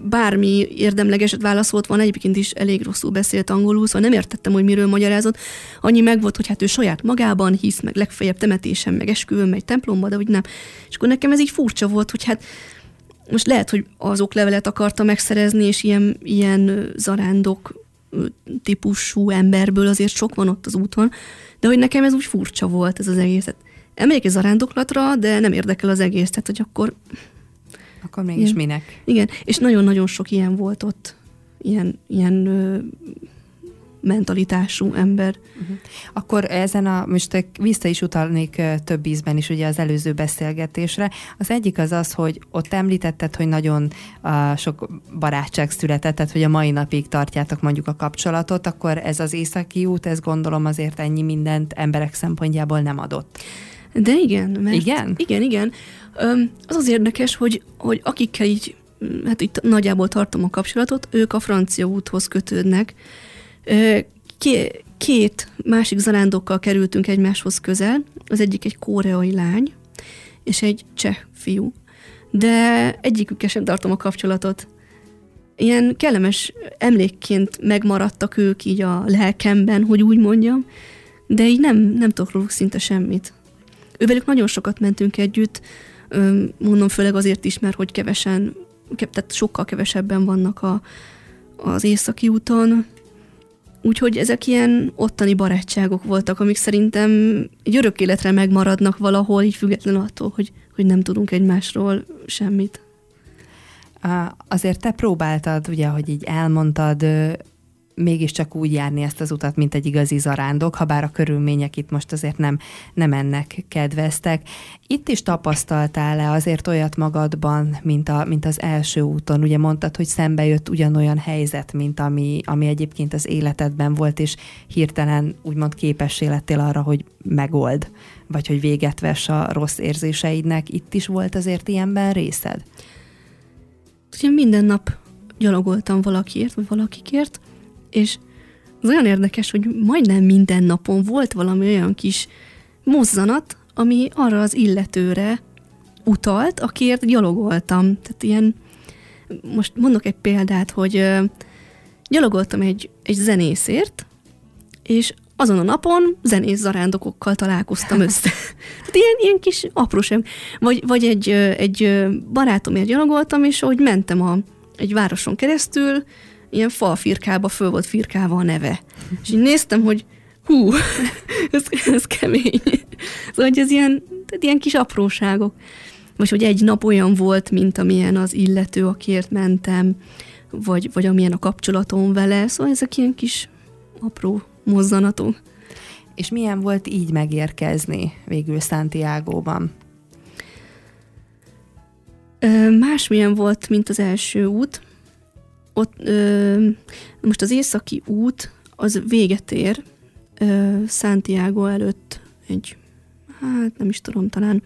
bármi érdemlegeset válaszolt van, egyébként is elég rosszul beszélt angolul, szóval nem értettem, hogy miről magyarázott. Annyi meg volt, hogy hát ő saját magában hisz, meg legfeljebb temetésen, meg esküvőn, meg templomba, de úgy nem. És akkor nekem ez így furcsa volt, hogy hát most lehet, hogy az oklevelet akarta megszerezni, és ilyen, ilyen zarándok típusú emberből azért sok van ott az úton, de hogy nekem ez úgy furcsa volt ez az egész. Hát elmegyek egy zarándoklatra, de nem érdekel az egész, tehát hogy akkor... Akkor mégis igen. minek? Igen, és nagyon-nagyon sok ilyen volt ott, ilyen, ilyen mentalitású ember. Uh-huh. Akkor ezen a, most vissza is utalnék több ízben is ugye az előző beszélgetésre. Az egyik az az, hogy ott említetted, hogy nagyon uh, sok barátság született, tehát hogy a mai napig tartjátok mondjuk a kapcsolatot, akkor ez az északi út, ez gondolom azért ennyi mindent emberek szempontjából nem adott. De igen. Mert igen? Igen, igen. Az az érdekes, hogy, hogy akikkel így, hát itt nagyjából tartom a kapcsolatot, ők a francia úthoz kötődnek, Két másik zarándokkal kerültünk egymáshoz közel, az egyik egy koreai lány, és egy cseh fiú. De egyikükkel sem tartom a kapcsolatot. Ilyen kellemes emlékként megmaradtak ők így a lelkemben, hogy úgy mondjam, de így nem, nem tudok róluk szinte semmit. Ővelük nagyon sokat mentünk együtt, mondom főleg azért is, mert hogy kevesen, tehát sokkal kevesebben vannak a, az északi úton, Úgyhogy ezek ilyen ottani barátságok voltak, amik szerintem egy örök életre megmaradnak valahol, így független attól, hogy, hogy nem tudunk egymásról semmit. Azért te próbáltad, ugye, hogy így elmondtad, mégiscsak úgy járni ezt az utat, mint egy igazi zarándok, ha bár a körülmények itt most azért nem, nem ennek kedveztek. Itt is tapasztaltál-e azért olyat magadban, mint, a, mint az első úton? Ugye mondtad, hogy szembe jött ugyanolyan helyzet, mint ami, ami egyébként az életedben volt, és hirtelen úgymond képessé lettél arra, hogy megold, vagy hogy véget vess a rossz érzéseidnek. Itt is volt azért ilyenben részed? Ugye minden nap gyalogoltam valakiért, vagy valakikért, és az olyan érdekes, hogy majdnem minden napon volt valami olyan kis mozzanat, ami arra az illetőre utalt, akiért gyalogoltam. Tehát ilyen, most mondok egy példát, hogy gyalogoltam egy, egy zenészért, és azon a napon zenész zarándokokkal találkoztam össze. (laughs) Tehát ilyen, ilyen kis apróság. Vagy, vagy egy, egy barátomért gyalogoltam, és ahogy mentem a, egy városon keresztül, ilyen falfirkába föl volt firkálva a neve. És így néztem, hogy hú, (laughs) ez, ez kemény. Szóval, hogy ez ilyen, tehát ilyen kis apróságok. Vagy hogy egy nap olyan volt, mint amilyen az illető, akiért mentem, vagy, vagy amilyen a kapcsolatom vele. Szóval ezek ilyen kis apró mozzanatok. És milyen volt így megérkezni végül Santiago-ban? Másmilyen volt, mint az első út ott ö, most az északi út az véget ér ö, Santiago előtt egy, hát nem is tudom, talán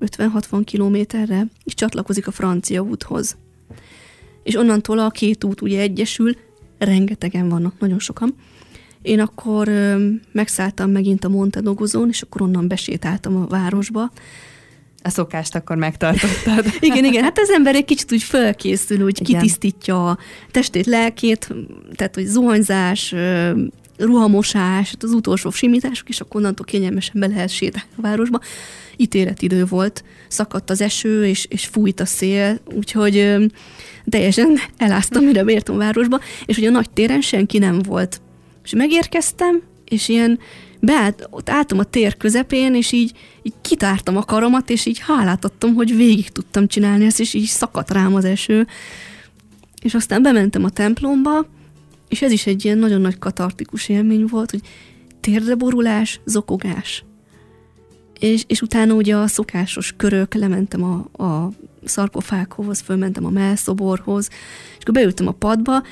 50-60 kilométerre, és csatlakozik a francia úthoz. És onnantól a két út ugye egyesül, rengetegen vannak, nagyon sokan. Én akkor ö, megszálltam megint a Montedogozón, és akkor onnan besétáltam a városba, a szokást akkor megtartottad. (laughs) igen, igen, hát az ember egy kicsit úgy fölkészül, úgy igen. kitisztítja a testét, lelkét, tehát hogy zuhanyzás, ruhamosás, hát az utolsó simítások, és akkor onnantól kényelmesen be lehet sétálni a városba. Ítéletidő volt, szakadt az eső, és, és fújt a szél, úgyhogy teljesen eláztam, mire beértem a városba, és ugye a nagy téren senki nem volt. És megérkeztem, és ilyen beállt, ott álltam a tér közepén, és így, így kitártam a karomat, és így hálát adtam, hogy végig tudtam csinálni ezt, és így szakadt rám az eső. És aztán bementem a templomba, és ez is egy ilyen nagyon nagy katartikus élmény volt, hogy térdeborulás, zokogás. És, és utána ugye a szokásos körök, lementem a, a szarkofághoz, fölmentem a melszoborhoz, és akkor beültem a padba,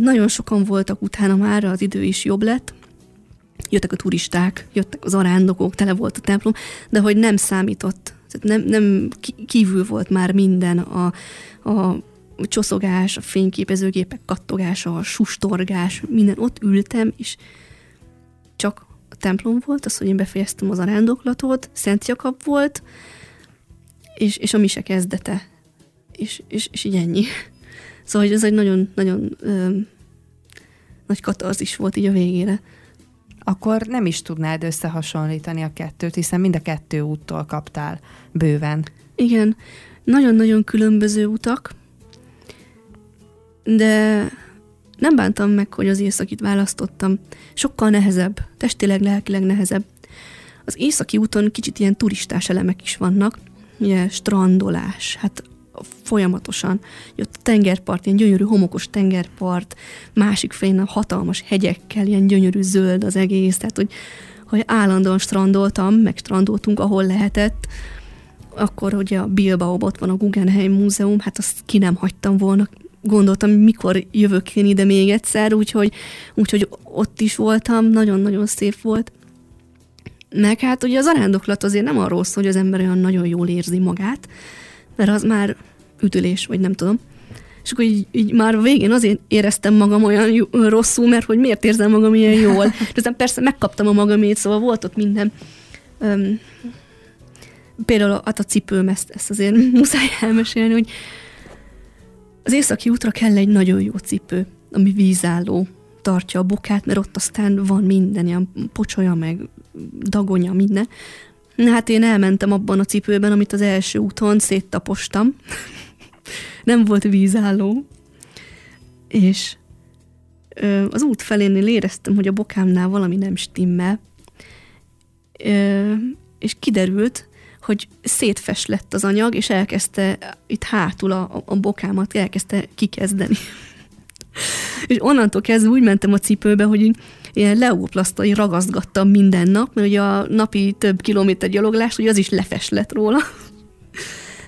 nagyon sokan voltak utána már, az idő is jobb lett, jöttek a turisták, jöttek az arándokok, tele volt a templom, de hogy nem számított. Tehát nem, nem kívül volt már minden a, a csoszogás, a fényképezőgépek kattogása, a sustorgás, minden. Ott ültem, és csak a templom volt, az, hogy én befejeztem az arándoklatot, Szent Jakab volt, és, és a mise kezdete. És, és, és így ennyi. Szóval hogy ez egy nagyon, nagyon ö, nagy katarzis volt így a végére. Akkor nem is tudnád összehasonlítani a kettőt, hiszen mind a kettő úttól kaptál bőven. Igen, nagyon-nagyon különböző utak, de nem bántam meg, hogy az északit választottam. Sokkal nehezebb, testileg, lelkileg nehezebb. Az északi úton kicsit ilyen turistás elemek is vannak, ugye strandolás, hát folyamatosan. Jött a tengerpart, ilyen gyönyörű homokos tengerpart, másik fején a hatalmas hegyekkel, ilyen gyönyörű zöld az egész, tehát hogy, hogy állandóan strandoltam, meg strandoltunk, ahol lehetett. Akkor ugye a Bilbao ott van a Guggenheim Múzeum, hát azt ki nem hagytam volna, gondoltam, mikor jövök én ide még egyszer, úgyhogy, úgyhogy ott is voltam, nagyon-nagyon szép volt. Meg hát ugye az arándoklat azért nem arról szól, hogy az ember olyan nagyon jól érzi magát, mert az már üdülés, vagy nem tudom. És akkor így, így már a végén azért éreztem magam olyan jó, rosszul, mert hogy miért érzem magam ilyen jól. (laughs) De aztán persze megkaptam a magamét, szóval volt ott minden. Um, például hát a cipőm, ezt, ezt azért (laughs) muszáj elmesélni, hogy az északi útra kell egy nagyon jó cipő, ami vízálló, tartja a bokát, mert ott aztán van minden, ilyen pocsolya, meg dagonya, minden. Hát én elmentem abban a cipőben, amit az első úton széttapostam. (laughs) Nem volt vízálló. És ö, az út felénél éreztem, hogy a bokámnál valami nem stimmel. Ö, és kiderült, hogy szétfes lett az anyag, és elkezdte itt hátul a, a bokámat, elkezdte kikezdeni. És onnantól kezdve úgy mentem a cipőbe, hogy ilyen leóplasztai ragasztgattam minden nap, mert ugye a napi több kilométer gyaloglás, ugye az is lefes lett róla.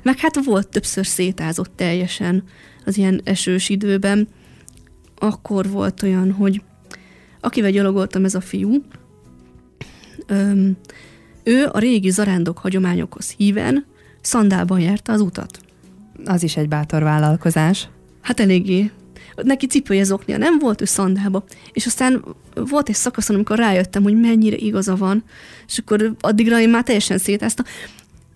Meg hát volt többször szétázott teljesen az ilyen esős időben. Akkor volt olyan, hogy akivel gyalogoltam ez a fiú, öm, ő a régi zarándok hagyományokhoz híven szandálban járta az utat. Az is egy bátor vállalkozás. Hát eléggé. Neki cipője zoknia. Nem volt, ő szandába. És aztán volt egy szakaszon, amikor rájöttem, hogy mennyire igaza van, és akkor addigra én már teljesen szétáztam,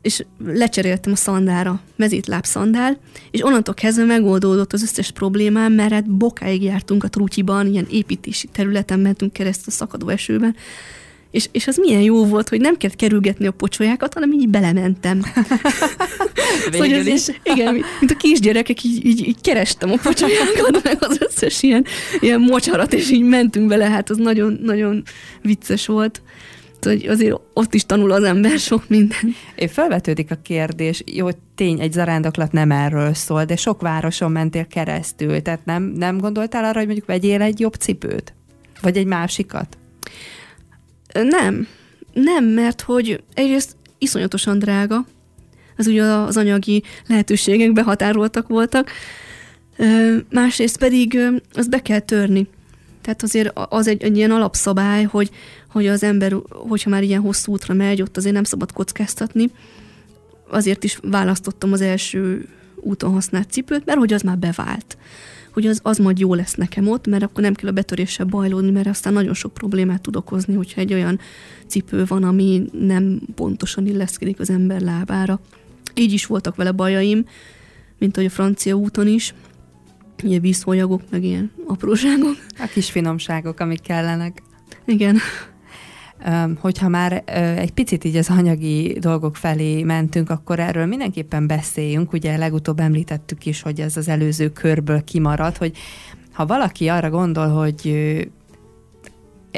és lecseréltem a szandára, mezítláb szandál, és onnantól kezdve megoldódott az összes problémám, mert hát bokáig jártunk a trutyiban, ilyen építési területen mentünk keresztül a szakadó esőben, és, és az milyen jó volt, hogy nem kellett kerülgetni a pocsolyákat, hanem így belementem. (laughs) szóval az, is. Igen, mint a kisgyerekek, így, így, így kerestem a pocsolyákat, (laughs) meg az összes ilyen, ilyen mocsarat, és így mentünk bele, hát az nagyon, nagyon vicces volt hogy azért ott is tanul az ember sok minden. É, felvetődik a kérdés, jó, tény, egy zarándoklat nem erről szól, de sok városon mentél keresztül, tehát nem, nem gondoltál arra, hogy mondjuk vegyél egy jobb cipőt? Vagy egy másikat? Nem. Nem, mert hogy egyrészt iszonyatosan drága, az ugye az anyagi lehetőségek behatároltak voltak, másrészt pedig azt be kell törni. Tehát azért az egy, egy ilyen alapszabály, hogy, hogy az ember, hogyha már ilyen hosszú útra megy, ott azért nem szabad kockáztatni. Azért is választottam az első úton használt cipőt, mert hogy az már bevált hogy az, az majd jó lesz nekem ott, mert akkor nem kell a betöréssel bajlódni, mert aztán nagyon sok problémát tud okozni, hogyha egy olyan cipő van, ami nem pontosan illeszkedik az ember lábára. Így is voltak vele bajaim, mint hogy a francia úton is, ugye vízfolyagok, meg ilyen apróságok. A kis finomságok, amik kellenek. Igen hogyha már egy picit így az anyagi dolgok felé mentünk, akkor erről mindenképpen beszéljünk. Ugye legutóbb említettük is, hogy ez az előző körből kimaradt, hogy ha valaki arra gondol, hogy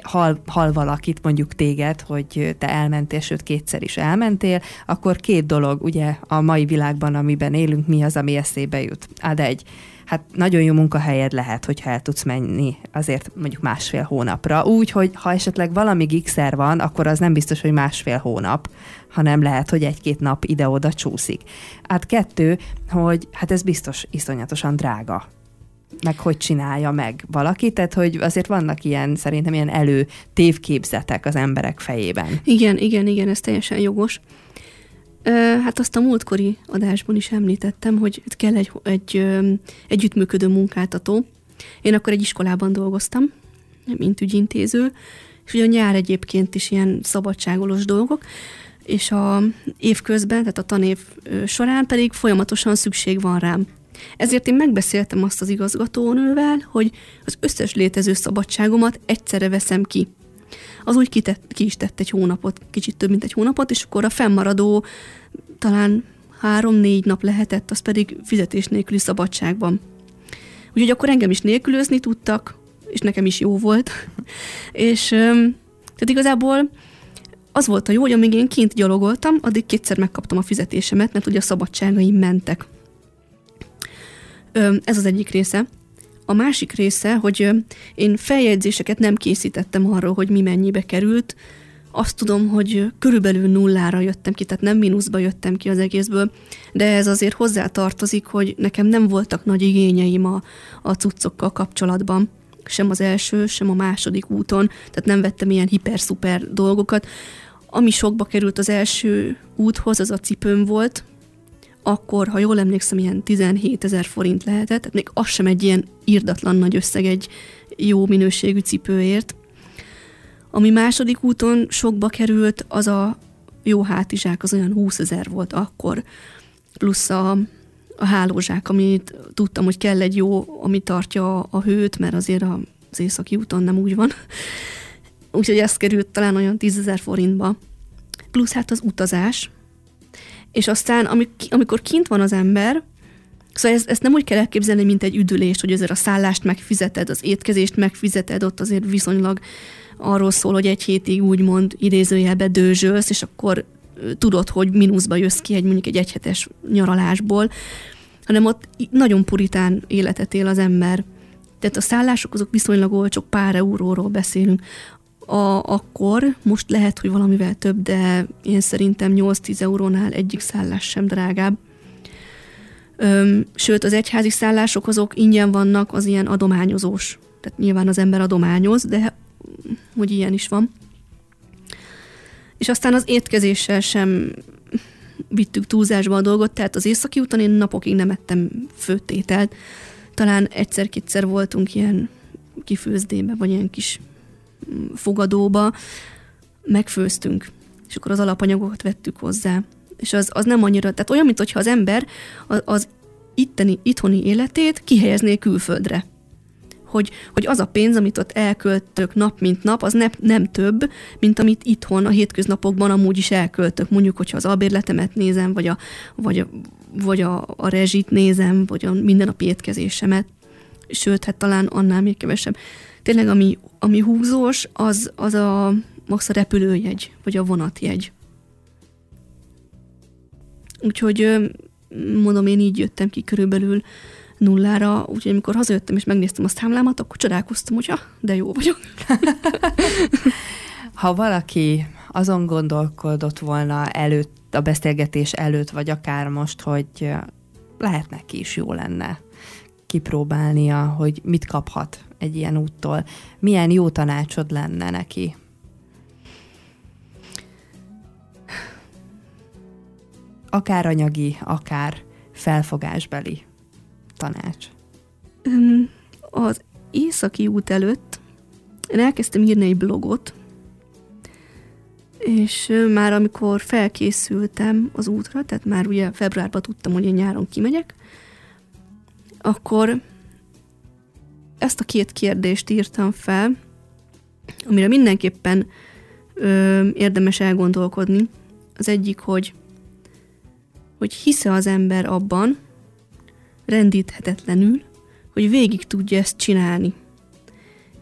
hal, hal valakit, mondjuk téged, hogy te elmentél, sőt kétszer is elmentél, akkor két dolog, ugye a mai világban, amiben élünk, mi az, ami eszébe jut. Ad egy, hát nagyon jó munkahelyed lehet, hogyha el tudsz menni azért mondjuk másfél hónapra. Úgy, hogy ha esetleg valami gigszer van, akkor az nem biztos, hogy másfél hónap, hanem lehet, hogy egy-két nap ide-oda csúszik. Hát kettő, hogy hát ez biztos iszonyatosan drága. meg hogy csinálja meg valaki, tehát hogy azért vannak ilyen, szerintem ilyen elő tévképzetek az emberek fejében. Igen, igen, igen, ez teljesen jogos. Hát azt a múltkori adásban is említettem, hogy kell egy, egy együttműködő munkáltató. Én akkor egy iskolában dolgoztam, mint ügyintéző, és ugye a nyár egyébként is ilyen szabadságolós dolgok, és a év közben, tehát a tanév során pedig folyamatosan szükség van rám. Ezért én megbeszéltem azt az igazgatónővel, hogy az összes létező szabadságomat egyszerre veszem ki. Az úgy kitett, ki is tett egy hónapot, kicsit több, mint egy hónapot, és akkor a fennmaradó talán három-négy nap lehetett, az pedig fizetés nélküli szabadságban. Úgyhogy akkor engem is nélkülözni tudtak, és nekem is jó volt. (laughs) és tehát igazából az volt a jó, hogy amíg én kint gyalogoltam, addig kétszer megkaptam a fizetésemet, mert ugye a szabadságaim mentek. Ez az egyik része. A másik része, hogy én feljegyzéseket nem készítettem arról, hogy mi mennyibe került. Azt tudom, hogy körülbelül nullára jöttem ki, tehát nem mínuszba jöttem ki az egészből, de ez azért hozzá tartozik, hogy nekem nem voltak nagy igényeim a, a cuccokkal kapcsolatban sem az első, sem a második úton, tehát nem vettem ilyen hiper-szuper dolgokat. Ami sokba került az első úthoz, az a cipőm volt, akkor, ha jól emlékszem, ilyen 17 ezer forint lehetett, tehát még az sem egy ilyen írdatlan nagy összeg egy jó minőségű cipőért. Ami második úton sokba került, az a jó hátizsák, az olyan 20 ezer volt akkor, plusz a, a hálózsák, amit tudtam, hogy kell egy jó, ami tartja a hőt, mert azért az északi úton nem úgy van. Úgyhogy ez került talán olyan 10 ezer forintba. Plusz hát az utazás, és aztán amikor kint van az ember, Szóval ezt, ezt nem úgy kell elképzelni, mint egy üdülést, hogy azért a szállást megfizeted, az étkezést megfizeted, ott azért viszonylag arról szól, hogy egy hétig úgymond idézőjelbe dőzsölsz, és akkor tudod, hogy mínuszba jössz ki egy mondjuk egy egyhetes nyaralásból, hanem ott nagyon puritán életet él az ember. Tehát a szállások azok viszonylag olcsók, pár euróról beszélünk a, akkor, most lehet, hogy valamivel több, de én szerintem 8-10 eurónál egyik szállás sem drágább. Öm, sőt, az egyházi szállások azok ingyen vannak, az ilyen adományozós. Tehát nyilván az ember adományoz, de hogy ilyen is van. És aztán az étkezéssel sem vittük túlzásba a dolgot, tehát az északi úton én napokig nem ettem főtételt. Talán egyszer-kétszer voltunk ilyen kifőzdébe, vagy ilyen kis fogadóba, megfőztünk, és akkor az alapanyagokat vettük hozzá. És az, az nem annyira, tehát olyan, mintha az ember az, az itteni, itthoni életét kihelyezné külföldre. Hogy, hogy az a pénz, amit ott elköltök nap mint nap, az ne, nem több, mint amit itthon a hétköznapokban amúgy is elköltök. Mondjuk, hogyha az albérletemet nézem, vagy a, vagy a, vagy a, a rezsit nézem, vagy a mindennapi étkezésemet. Sőt, hát talán annál még kevesebb tényleg ami, ami húzós, az, az a max a repülőjegy, vagy a vonatjegy. Úgyhogy mondom, én így jöttem ki körülbelül nullára, úgyhogy amikor hazajöttem és megnéztem a számlámat, akkor csodálkoztam, hogy ah, de jó vagyok. (laughs) ha valaki azon gondolkodott volna előtt, a beszélgetés előtt, vagy akár most, hogy lehet neki is jó lenne kipróbálnia, hogy mit kaphat egy ilyen úttól. Milyen jó tanácsod lenne neki? Akár anyagi, akár felfogásbeli tanács. Az északi út előtt én elkezdtem írni egy blogot, és már amikor felkészültem az útra, tehát már ugye februárban tudtam, hogy én nyáron kimegyek, akkor ezt a két kérdést írtam fel, amire mindenképpen ö, érdemes elgondolkodni. Az egyik, hogy, hogy hisze az ember abban, rendíthetetlenül, hogy végig tudja ezt csinálni.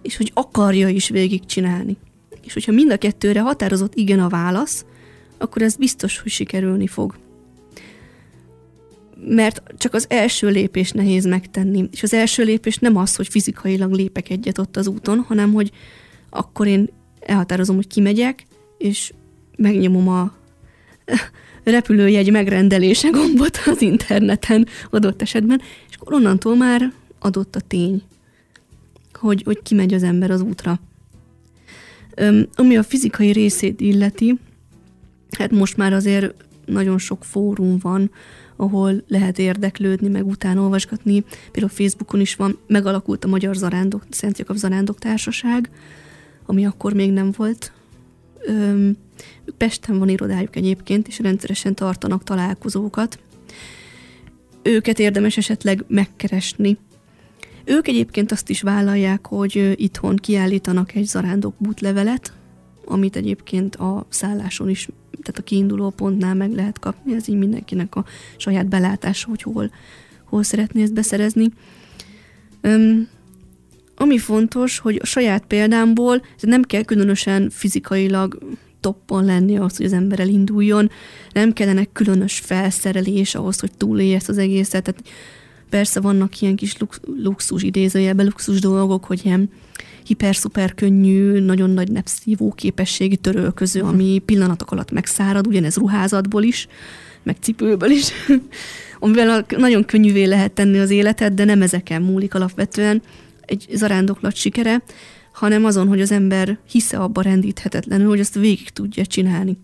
És hogy akarja is végig csinálni. És hogyha mind a kettőre határozott igen a válasz, akkor ez biztos, hogy sikerülni fog mert csak az első lépés nehéz megtenni. És az első lépés nem az, hogy fizikailag lépek egyet ott az úton, hanem hogy akkor én elhatározom, hogy kimegyek, és megnyomom a (laughs) repülőjegy megrendelése gombot az interneten adott esetben, és akkor onnantól már adott a tény, hogy, hogy kimegy az ember az útra. Öm, ami a fizikai részét illeti, hát most már azért nagyon sok fórum van, ahol lehet érdeklődni, meg utána olvasgatni. Például Facebookon is van, megalakult a Magyar Zarándok, Szent Jakab Zarándok Társaság, ami akkor még nem volt. Öm, Pesten van irodájuk egyébként, és rendszeresen tartanak találkozókat. Őket érdemes esetleg megkeresni. Ők egyébként azt is vállalják, hogy itthon kiállítanak egy zarándok bútlevelet, amit egyébként a szálláson is, tehát a kiinduló pontnál meg lehet kapni, ez így mindenkinek a saját belátása, hogy hol, hol szeretné ezt beszerezni. Öm, ami fontos, hogy a saját példámból nem kell különösen fizikailag toppon lenni ahhoz, hogy az ember elinduljon, nem kellene különös felszerelés ahhoz, hogy túlélje ezt az egészet. Tehát persze vannak ilyen kis lux, luxus idézőjelben, luxus dolgok, hogy ilyen hiper-szuper könnyű, nagyon nagy nepszívó képességi törölköző, ami pillanatok alatt megszárad, ugyanez ruházatból is, meg cipőből is, (laughs) amivel nagyon könnyűvé lehet tenni az életet, de nem ezeken múlik alapvetően egy zarándoklat sikere, hanem azon, hogy az ember hisze abba rendíthetetlenül, hogy ezt végig tudja csinálni.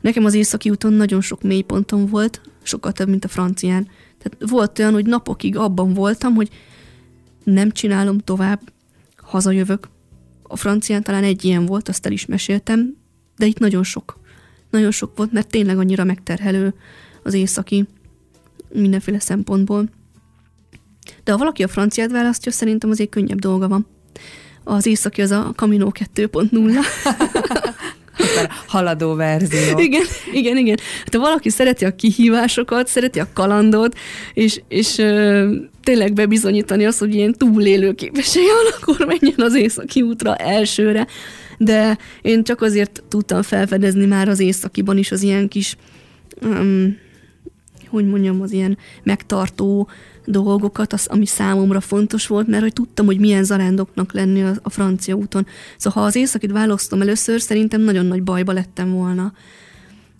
Nekem az északi úton nagyon sok mélypontom volt, sokkal több, mint a francián. Tehát volt olyan, hogy napokig abban voltam, hogy nem csinálom tovább, hazajövök. A francián talán egy ilyen volt, azt el is meséltem, de itt nagyon sok. Nagyon sok volt, mert tényleg annyira megterhelő az északi mindenféle szempontból. De ha valaki a franciát választja, szerintem azért könnyebb dolga van. Az északi az a Camino 2.0. (laughs) haladó verzió. Igen, igen, igen. Hát, ha valaki szereti a kihívásokat, szereti a kalandot, és, és ö, tényleg bebizonyítani azt, hogy ilyen túlélő képessége van, (laughs) akkor menjen az északi útra elsőre. De én csak azért tudtam felfedezni már az északiban is az ilyen kis, um, hogy mondjam, az ilyen megtartó dolgokat, az, ami számomra fontos volt, mert hogy tudtam, hogy milyen zarándoknak lenni a, a francia úton. Szóval ha az északit választom először, szerintem nagyon nagy bajba lettem volna.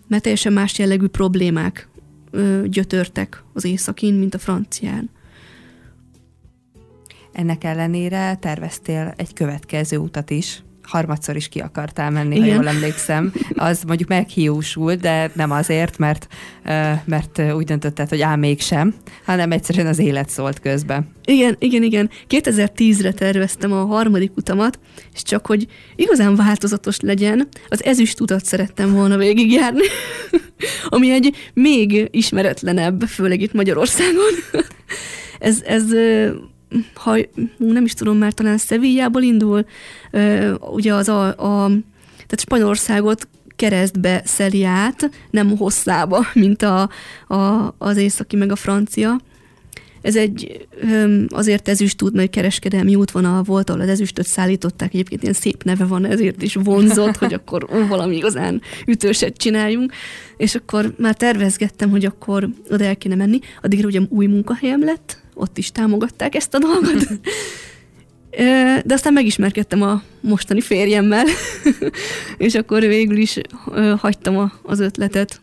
Mert teljesen más jellegű problémák ö, gyötörtek az északin, mint a francián. Ennek ellenére terveztél egy következő utat is harmadszor is ki akartál menni, Igen. ha jól emlékszem. Az mondjuk meghiúsult, de nem azért, mert, mert úgy döntötted, hogy á, mégsem, hanem egyszerűen az élet szólt közben. Igen, igen, igen. 2010-re terveztem a harmadik utamat, és csak hogy igazán változatos legyen, az ezüst utat szerettem volna végigjárni, (laughs) ami egy még ismeretlenebb, főleg itt Magyarországon. (laughs) ez, ez ha nem is tudom, már talán Szevillából indul, ugye az a, a tehát Spanyolországot keresztbe szeli át, nem hosszába, (laughs) mint a, a, az északi meg a francia. Ez egy azért ezüst tud, mert kereskedelmi útvonal volt, ahol az ezüstöt szállították, egyébként ilyen szép neve van, ezért is vonzott, hogy akkor ó, valami igazán ütőset csináljunk, és akkor már tervezgettem, hogy akkor oda el kéne menni, addigra ugye új munkahelyem lett, ott is támogatták ezt a dolgot. (laughs) De aztán megismerkedtem a mostani férjemmel, (laughs) és akkor végül is hagytam az ötletet.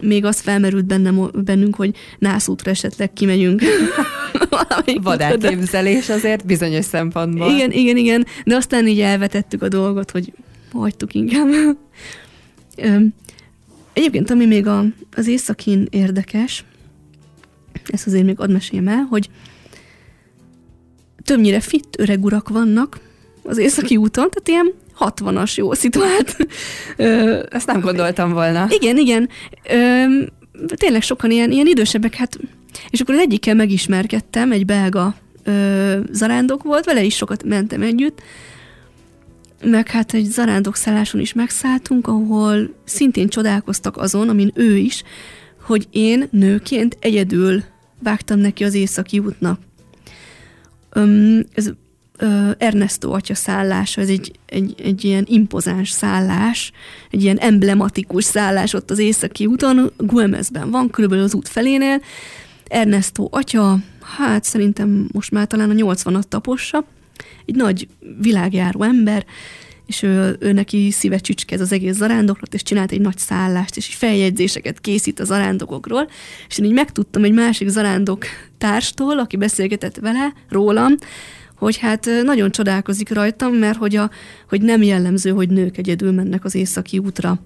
Még az felmerült bennem, bennünk, hogy nászútra esetleg kimegyünk. (laughs) Vad elképzelés azért bizonyos szempontból. Igen, igen, igen, de aztán így elvetettük a dolgot, hogy hagytuk inkább. Egyébként, ami még a, az északin érdekes, ezt azért még ad meséljem el, hogy többnyire fit öreg urak vannak az északi úton, tehát ilyen 60-as jó szituált. Ezt nem gondoltam volna. Igen, igen. Ö, tényleg sokan ilyen, ilyen idősebbek, hát és akkor az egyikkel megismerkedtem, egy belga ö, zarándok volt, vele is sokat mentem együtt, meg hát egy zarándok szálláson is megszálltunk, ahol szintén csodálkoztak azon, amin ő is, hogy én nőként egyedül vágtam neki az északi útnak. Um, ez uh, Ernesto atya szállása, ez egy, egy, egy ilyen impozáns szállás, egy ilyen emblematikus szállás ott az északi úton, Guemezben van, körülbelül az út felénél. Ernesto atya, hát szerintem most már talán a 80-at tapossa, egy nagy világjáró ember, és ő, ő neki szíve csücske ez az egész zarándoklat, és csinált egy nagy szállást, és feljegyzéseket készít a zarándokokról, és én így megtudtam egy másik zarándok társtól, aki beszélgetett vele, rólam, hogy hát nagyon csodálkozik rajtam, mert hogy, a, hogy nem jellemző, hogy nők egyedül mennek az északi útra.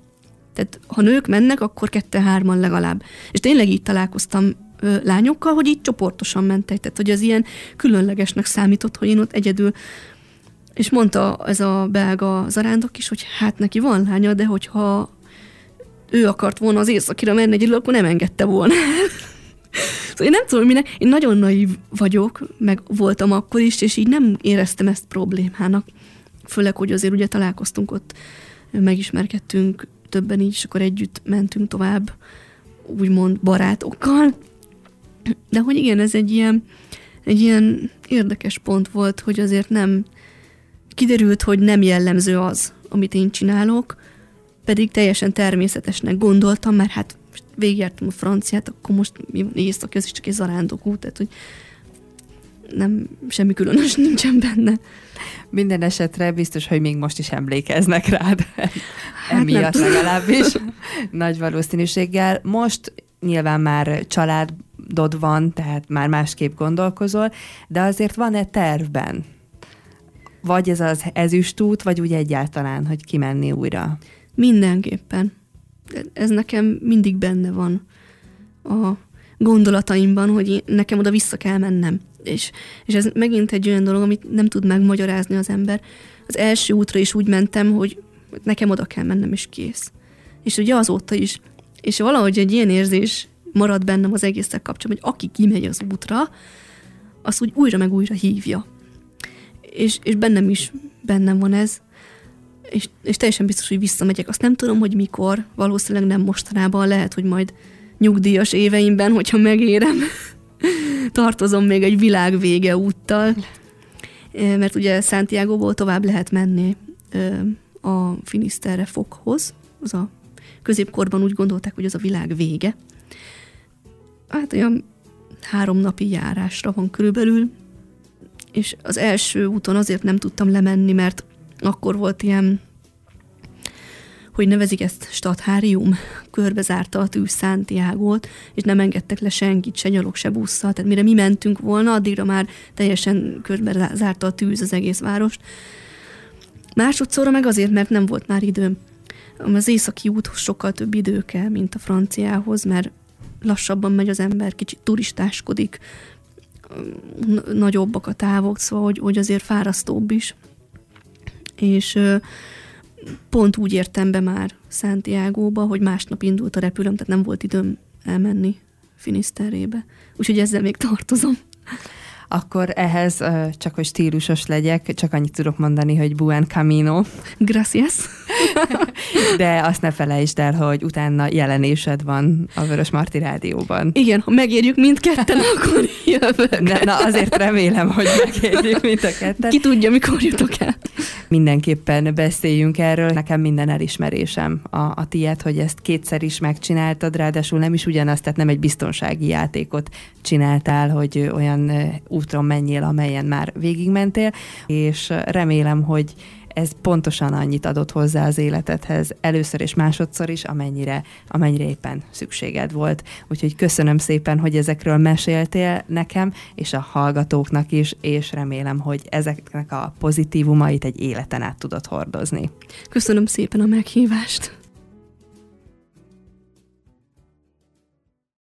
Tehát ha nők mennek, akkor kette-hárman legalább. És tényleg így találkoztam ö, lányokkal, hogy így csoportosan mentek. Tehát, hogy az ilyen különlegesnek számított, hogy én ott egyedül és mondta ez a belga zarándok is, hogy hát neki van lánya, de hogyha ő akart volna az északira menni egyedül, akkor nem engedte volna. (laughs) szóval én nem tudom, minek, én nagyon naív vagyok, meg voltam akkor is, és így nem éreztem ezt problémának. Főleg, hogy azért ugye találkoztunk ott, megismerkedtünk többen így, és akkor együtt mentünk tovább, úgymond barátokkal. De hogy igen, ez egy ilyen, egy ilyen érdekes pont volt, hogy azért nem, kiderült, hogy nem jellemző az, amit én csinálok, pedig teljesen természetesnek gondoltam, mert hát végigjártam a franciát, akkor most mi észak, ez is csak egy zarándok út, tehát hogy nem, semmi különös nincsen benne. Minden esetre biztos, hogy még most is emlékeznek rád. Hát Emiatt nem. legalábbis. Nagy valószínűséggel. Most nyilván már családod van, tehát már másképp gondolkozol, de azért van-e tervben vagy ez az ezüstút, vagy úgy egyáltalán, hogy kimenni újra? Mindenképpen. Ez nekem mindig benne van a gondolataimban, hogy nekem oda vissza kell mennem. És, és ez megint egy olyan dolog, amit nem tud megmagyarázni az ember. Az első útra is úgy mentem, hogy nekem oda kell mennem, és kész. És ugye azóta is. És valahogy egy ilyen érzés marad bennem az egészek kapcsolatban, hogy aki kimegy az útra, az úgy újra meg újra hívja és, és bennem is bennem van ez, és, és teljesen biztos, hogy visszamegyek. Azt nem tudom, hogy mikor, valószínűleg nem mostanában, lehet, hogy majd nyugdíjas éveimben, hogyha megérem, (laughs) tartozom még egy világ vége úttal, mert ugye Santiago-ból tovább lehet menni a Finisterre fokhoz, az a középkorban úgy gondolták, hogy az a világ vége. Hát olyan három napi járásra van körülbelül, és az első úton azért nem tudtam lemenni, mert akkor volt ilyen, hogy nevezik ezt stathárium, körbezárta a tűz Santiago-t, és nem engedtek le senkit, se nyalog, se busszal, tehát mire mi mentünk volna, addigra már teljesen körbezárta a tűz az egész várost. Másodszorra meg azért, mert nem volt már időm. Az északi úthoz sokkal több idő kell, mint a franciához, mert lassabban megy az ember, kicsit turistáskodik, nagyobbak a távok, szóval hogy, hogy azért fárasztóbb is. És pont úgy értem be már Santiago-ba, hogy másnap indult a repülőm, tehát nem volt időm elmenni Finiszterébe. Úgyhogy ezzel még tartozom akkor ehhez csak hogy stílusos legyek, csak annyit tudok mondani, hogy buen camino. Gracias. (laughs) (laughs) De azt ne felejtsd el, hogy utána jelenésed van a Vörös Marti Rádióban. Igen, ha megérjük mindketten, (laughs) akkor jövök. Na, na azért remélem, hogy megérjük mind a ketten. Ki tudja, mikor jutok el. Mindenképpen beszéljünk erről. Nekem minden elismerésem a, a tiéd, hogy ezt kétszer is megcsináltad, ráadásul nem is ugyanazt, tehát nem egy biztonsági játékot csináltál, hogy olyan úton menjél, amelyen már végigmentél, és remélem, hogy ez pontosan annyit adott hozzá az életedhez, először és másodszor is, amennyire, amennyire éppen szükséged volt. Úgyhogy köszönöm szépen, hogy ezekről meséltél nekem, és a hallgatóknak is, és remélem, hogy ezeknek a pozitívumait egy életen át tudod hordozni. Köszönöm szépen a meghívást.